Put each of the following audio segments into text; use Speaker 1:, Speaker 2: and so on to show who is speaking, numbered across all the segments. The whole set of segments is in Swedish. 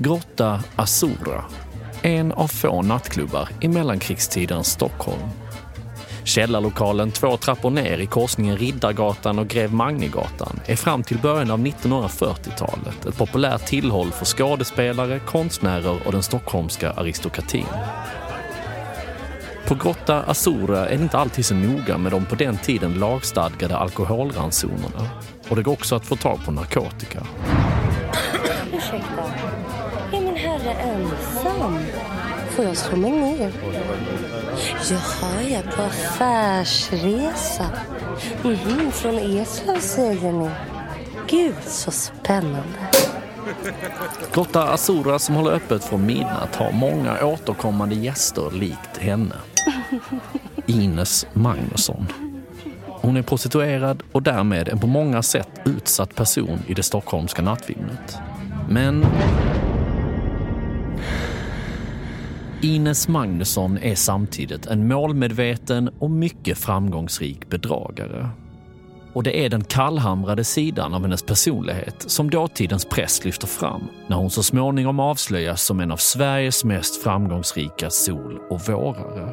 Speaker 1: Grotta Azura. En av få nattklubbar i mellankrigstidens Stockholm. Källarlokalen två trappor ner i korsningen Riddargatan och Grev Magnegatan är fram till början av 1940-talet ett populärt tillhåll för skådespelare, konstnärer och den stockholmska aristokratin. På Grotta Azura är det inte alltid så noga med de på den tiden lagstadgade alkoholransonerna. Och det går också att få tag på narkotika.
Speaker 2: Herre? Får jag slå mig ner? Jaha, jag är på affärsresa. Mm, från Eslöv säger ni. Gud, så spännande.
Speaker 1: Grotta Azura som håller öppet från midnatt har många återkommande gäster likt henne. Ines Magnusson. Hon är prostituerad och därmed en på många sätt utsatt person i det stockholmska nattvimlet. Men Ines Magnusson är samtidigt en målmedveten och mycket framgångsrik bedragare. Och det är den kallhamrade sidan av hennes personlighet som dåtidens press lyfter fram när hon så småningom avslöjas som en av Sveriges mest framgångsrika sol och vårare.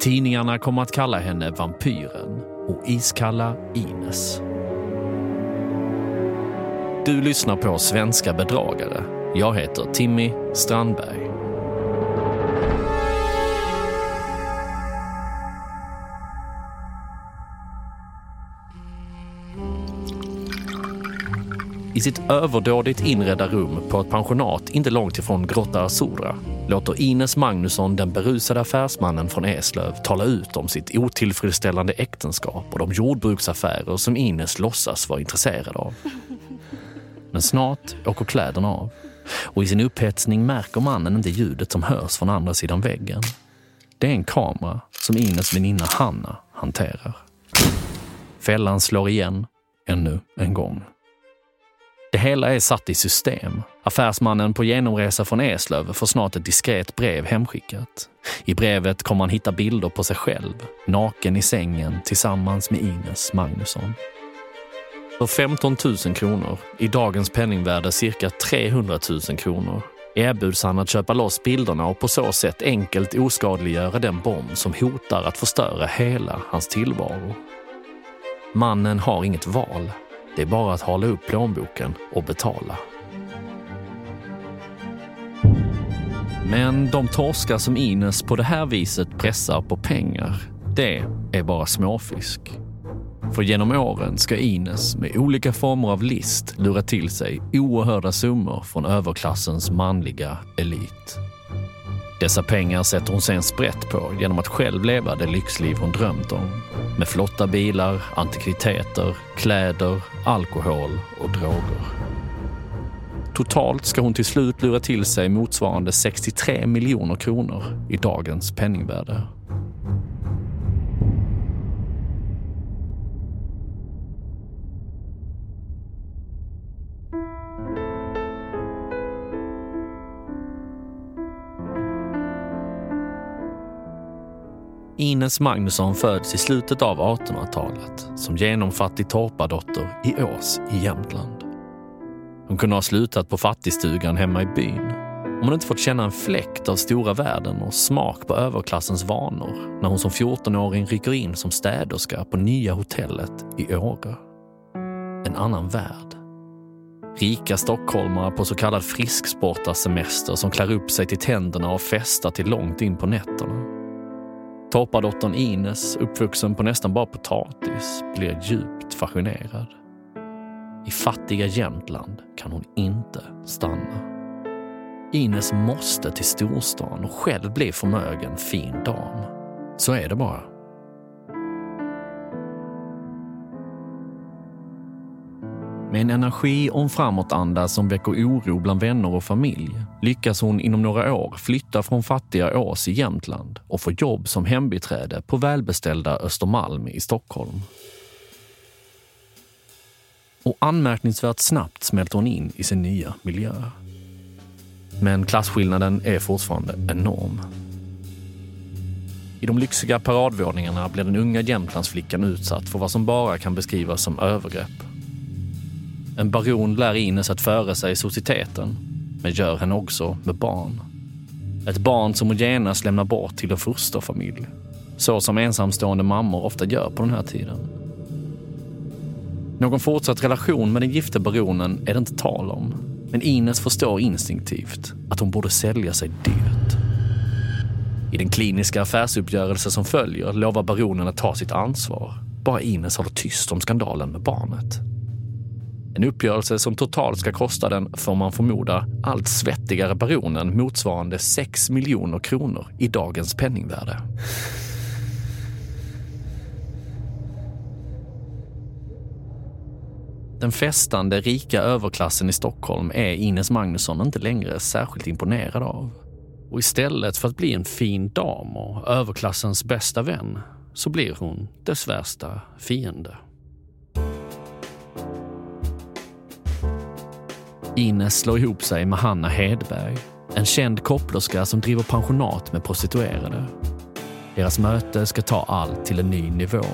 Speaker 1: Tidningarna kommer att kalla henne vampyren och iskalla Ines. Du lyssnar på Svenska bedragare. Jag heter Timmy Strandberg. I sitt överdådigt inredda rum på ett pensionat inte långt ifrån Grotta Azura låter Ines Magnusson den berusade affärsmannen från Eslöv tala ut om sitt otillfredsställande äktenskap och de jordbruksaffärer som Ines låtsas vara intresserad av. Men snart åker kläderna av och i sin upphetsning märker mannen inte ljudet som hörs från andra sidan väggen. Det är en kamera som Ines väninna Hanna hanterar. Fällan slår igen ännu en gång. Det hela är satt i system. Affärsmannen på genomresa från Eslöv får snart ett diskret brev hemskickat. I brevet kommer han hitta bilder på sig själv, naken i sängen tillsammans med Ines Magnusson. För 15 000 kronor, i dagens penningvärde cirka 300 000 kronor, erbjuds han att köpa loss bilderna och på så sätt enkelt oskadliggöra den bomb som hotar att förstöra hela hans tillvaro. Mannen har inget val. Det är bara att hala upp plånboken och betala. Men de torskar som Ines på det här viset pressar på pengar, det är bara småfisk. För genom åren ska Ines med olika former av list lura till sig oerhörda summor från överklassens manliga elit. Dessa pengar sätter hon sen sprätt på genom att själv leva det lyxliv hon drömt om. Med flotta bilar, antikviteter, kläder, alkohol och droger. Totalt ska hon till slut lura till sig motsvarande 63 miljoner kronor i dagens penningvärde. Ines Magnusson föds i slutet av 1800-talet som genomfattig torpardotter i Ås i Jämtland. Hon kunde ha slutat på fattigstugan hemma i byn om hon inte fått känna en fläkt av stora världen och smak på överklassens vanor när hon som 14-åring rycker in som städerska på nya hotellet i Åre. En annan värld. Rika stockholmare på så kallad frisksportarsemester som klär upp sig till tänderna och festar till långt in på nätterna. Torpardottern Ines, uppvuxen på nästan bara potatis, blir djupt fascinerad. I fattiga Jämtland kan hon inte stanna. Ines måste till storstan och själv bli förmögen fin dam. Så är det bara. Med en energi och en framåtanda som väcker oro bland vänner och familj lyckas hon inom några år flytta från fattiga Ås i Jämtland och få jobb som hembiträde på välbeställda Östermalm i Stockholm. Och anmärkningsvärt snabbt smälter hon in i sin nya miljö. Men klasskillnaden är fortfarande enorm. I de lyxiga paradvåningarna blir den unga Jämtlandsflickan utsatt för vad som bara kan beskrivas som övergrepp. En baron lär Ines att föra sig i societeten men gör henne också med barn. Ett barn som hon genast lämnar bort till en fosterfamilj. Så som ensamstående mammor ofta gör på den här tiden. Någon fortsatt relation med den gifte baronen är det inte tal om. Men Ines förstår instinktivt att hon borde sälja sig dyrt. I den kliniska affärsuppgörelse som följer lovar baronen att ta sitt ansvar. Bara Ines håller tyst om skandalen med barnet. En uppgörelse som totalt ska kosta den, får man förmoda, allt svettigare baronen motsvarande 6 miljoner kronor i dagens penningvärde. Den festande, rika överklassen i Stockholm är Ines Magnusson inte längre särskilt imponerad av. Och istället för att bli en fin dam och överklassens bästa vän så blir hon dess värsta fiende. Ines slår ihop sig med Hanna Hedberg, en känd kopplerska som driver pensionat med prostituerade. Deras möte ska ta allt till en ny nivå.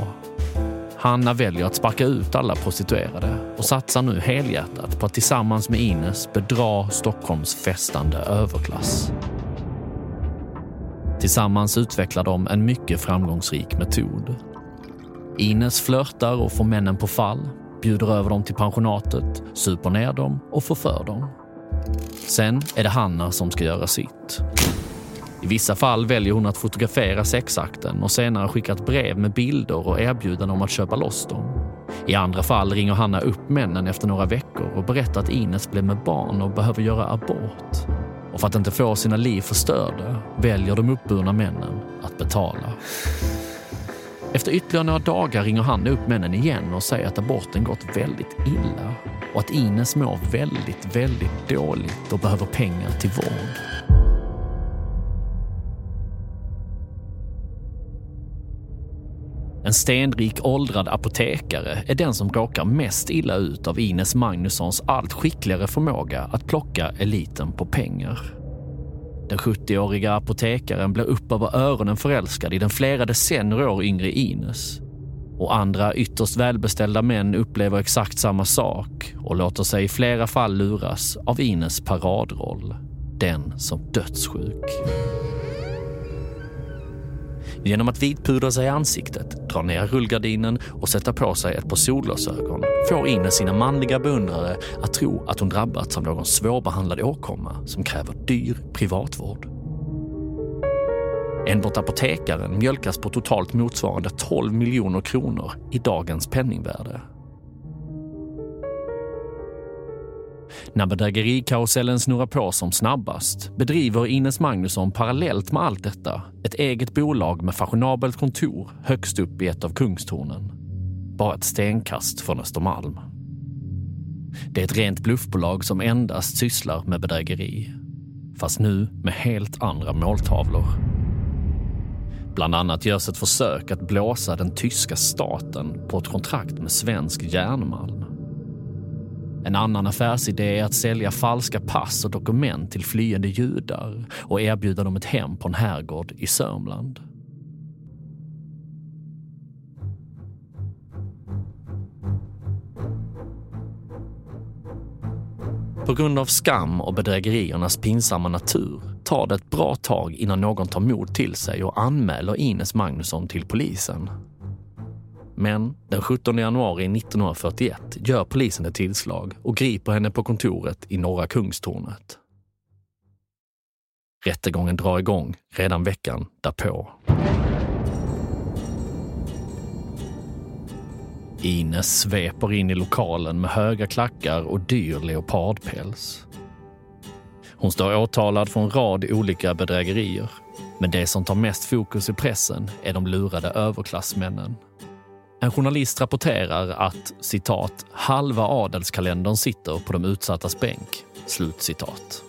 Speaker 1: Hanna väljer att sparka ut alla prostituerade och satsar nu helhjärtat på att tillsammans med Ines bedra Stockholms festande överklass. Tillsammans utvecklar de en mycket framgångsrik metod. Ines flörtar och får männen på fall, bjuder över dem till pensionatet, super ner dem och förför dem. Sen är det Hanna som ska göra sitt. I vissa fall väljer hon att fotografera sexakten och senare skicka ett brev med bilder och erbjudande om att köpa loss dem. I andra fall ringer Hanna upp männen efter några veckor och berättar att Ines blev med barn och behöver göra abort. Och för att inte få sina liv förstörda väljer de uppburna männen att betala. Efter ytterligare några dagar ringer Hanna upp männen igen och säger att aborten gått väldigt illa och att Ines mår väldigt, väldigt dåligt och behöver pengar till vård. En stenrik åldrad apotekare är den som råkar mest illa ut av Ines Magnussons allt skickligare förmåga att plocka eliten på pengar. Den 70-åriga apotekaren blir upp över öronen förälskad i den flera decennier år yngre Ines. Och andra ytterst välbeställda män upplever exakt samma sak och låter sig i flera fall luras av Ines paradroll. Den som dödssjuk. Genom att vitpudra sig i ansiktet, dra ner rullgardinen och sätta på sig ett par solglasögon får Ine sina manliga beundrare att tro att hon drabbats av någon svårbehandlad åkomma som kräver dyr privatvård. Enbart apotekaren mjölkas på totalt motsvarande 12 miljoner kronor i dagens penningvärde. När bedrägerikarusellen snurrar på som snabbast bedriver Ines Magnusson parallellt med allt detta ett eget bolag med fashionabelt kontor högst upp i ett av kungstornen. Bara ett stenkast från Östermalm. Det är ett rent bluffbolag som endast sysslar med bedrägeri. Fast nu med helt andra måltavlor. Bland annat görs ett försök att blåsa den tyska staten på ett kontrakt med svensk järnmalm. En annan affärsidé är att sälja falska pass och dokument till flyende judar och erbjuda dem ett hem på en herrgård i Sörmland. På grund av skam och bedrägeriernas pinsamma natur tar det ett bra tag innan någon tar mod till sig och anmäler Ines Magnusson till polisen. Men den 17 januari 1941 gör polisen ett tillslag och griper henne på kontoret i Norra Kungstornet. Rättegången drar igång redan veckan därpå. Ines sveper in i lokalen med höga klackar och dyr leopardpäls. Hon står åtalad för en rad olika bedrägerier. Men det som tar mest fokus i pressen är de lurade överklassmännen en journalist rapporterar att citat, halva adelskalendern sitter på de utsattas bänk. Slut citat.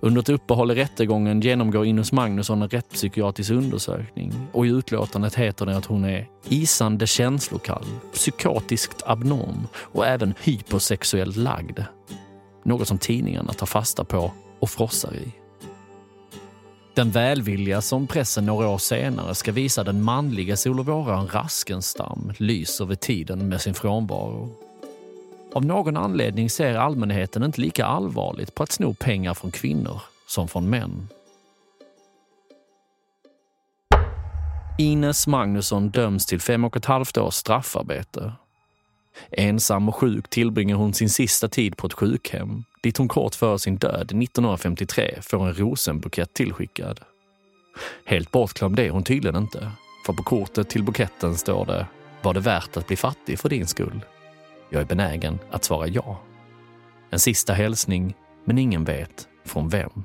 Speaker 1: Under ett uppehåll i rättegången genomgår Inus Magnusson en rättspsykiatrisk undersökning och i utlåtandet heter det att hon är isande känslokall, psykotiskt abnorm och även hypersexuellt lagd. Något som tidningarna tar fasta på och frossar i. Den välvilja som pressen några år senare ska visa den manliga solovåraren Raskenstam lyser vid tiden med sin frånvaro. Av någon anledning ser allmänheten inte lika allvarligt på att sno pengar från kvinnor som från män. Ines Magnusson döms till fem och ett halvt års straffarbete. Ensam och sjuk tillbringar hon sin sista tid på ett sjukhem dit hon kort före sin död 1953 får en rosenbukett tillskickad. Helt bortglömd är hon tydligen inte, för på kortet till buketten står det “Var det värt att bli fattig för din skull?” Jag är benägen att svara ja. En sista hälsning, men ingen vet från vem.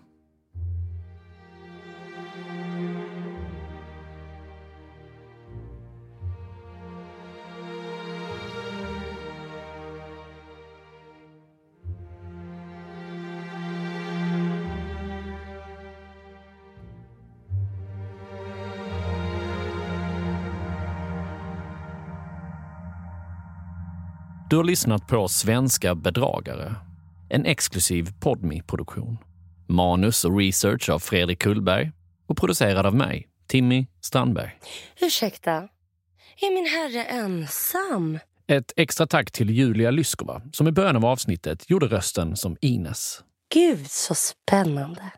Speaker 1: Du har lyssnat på Svenska bedragare, en exklusiv podmi produktion Manus och research av Fredrik Kullberg och producerad av mig, Timmy Strandberg.
Speaker 2: Ursäkta, är min herre ensam?
Speaker 1: Ett extra tack till Julia Lyskova som i början av avsnittet gjorde rösten som Ines.
Speaker 2: Gud, så spännande.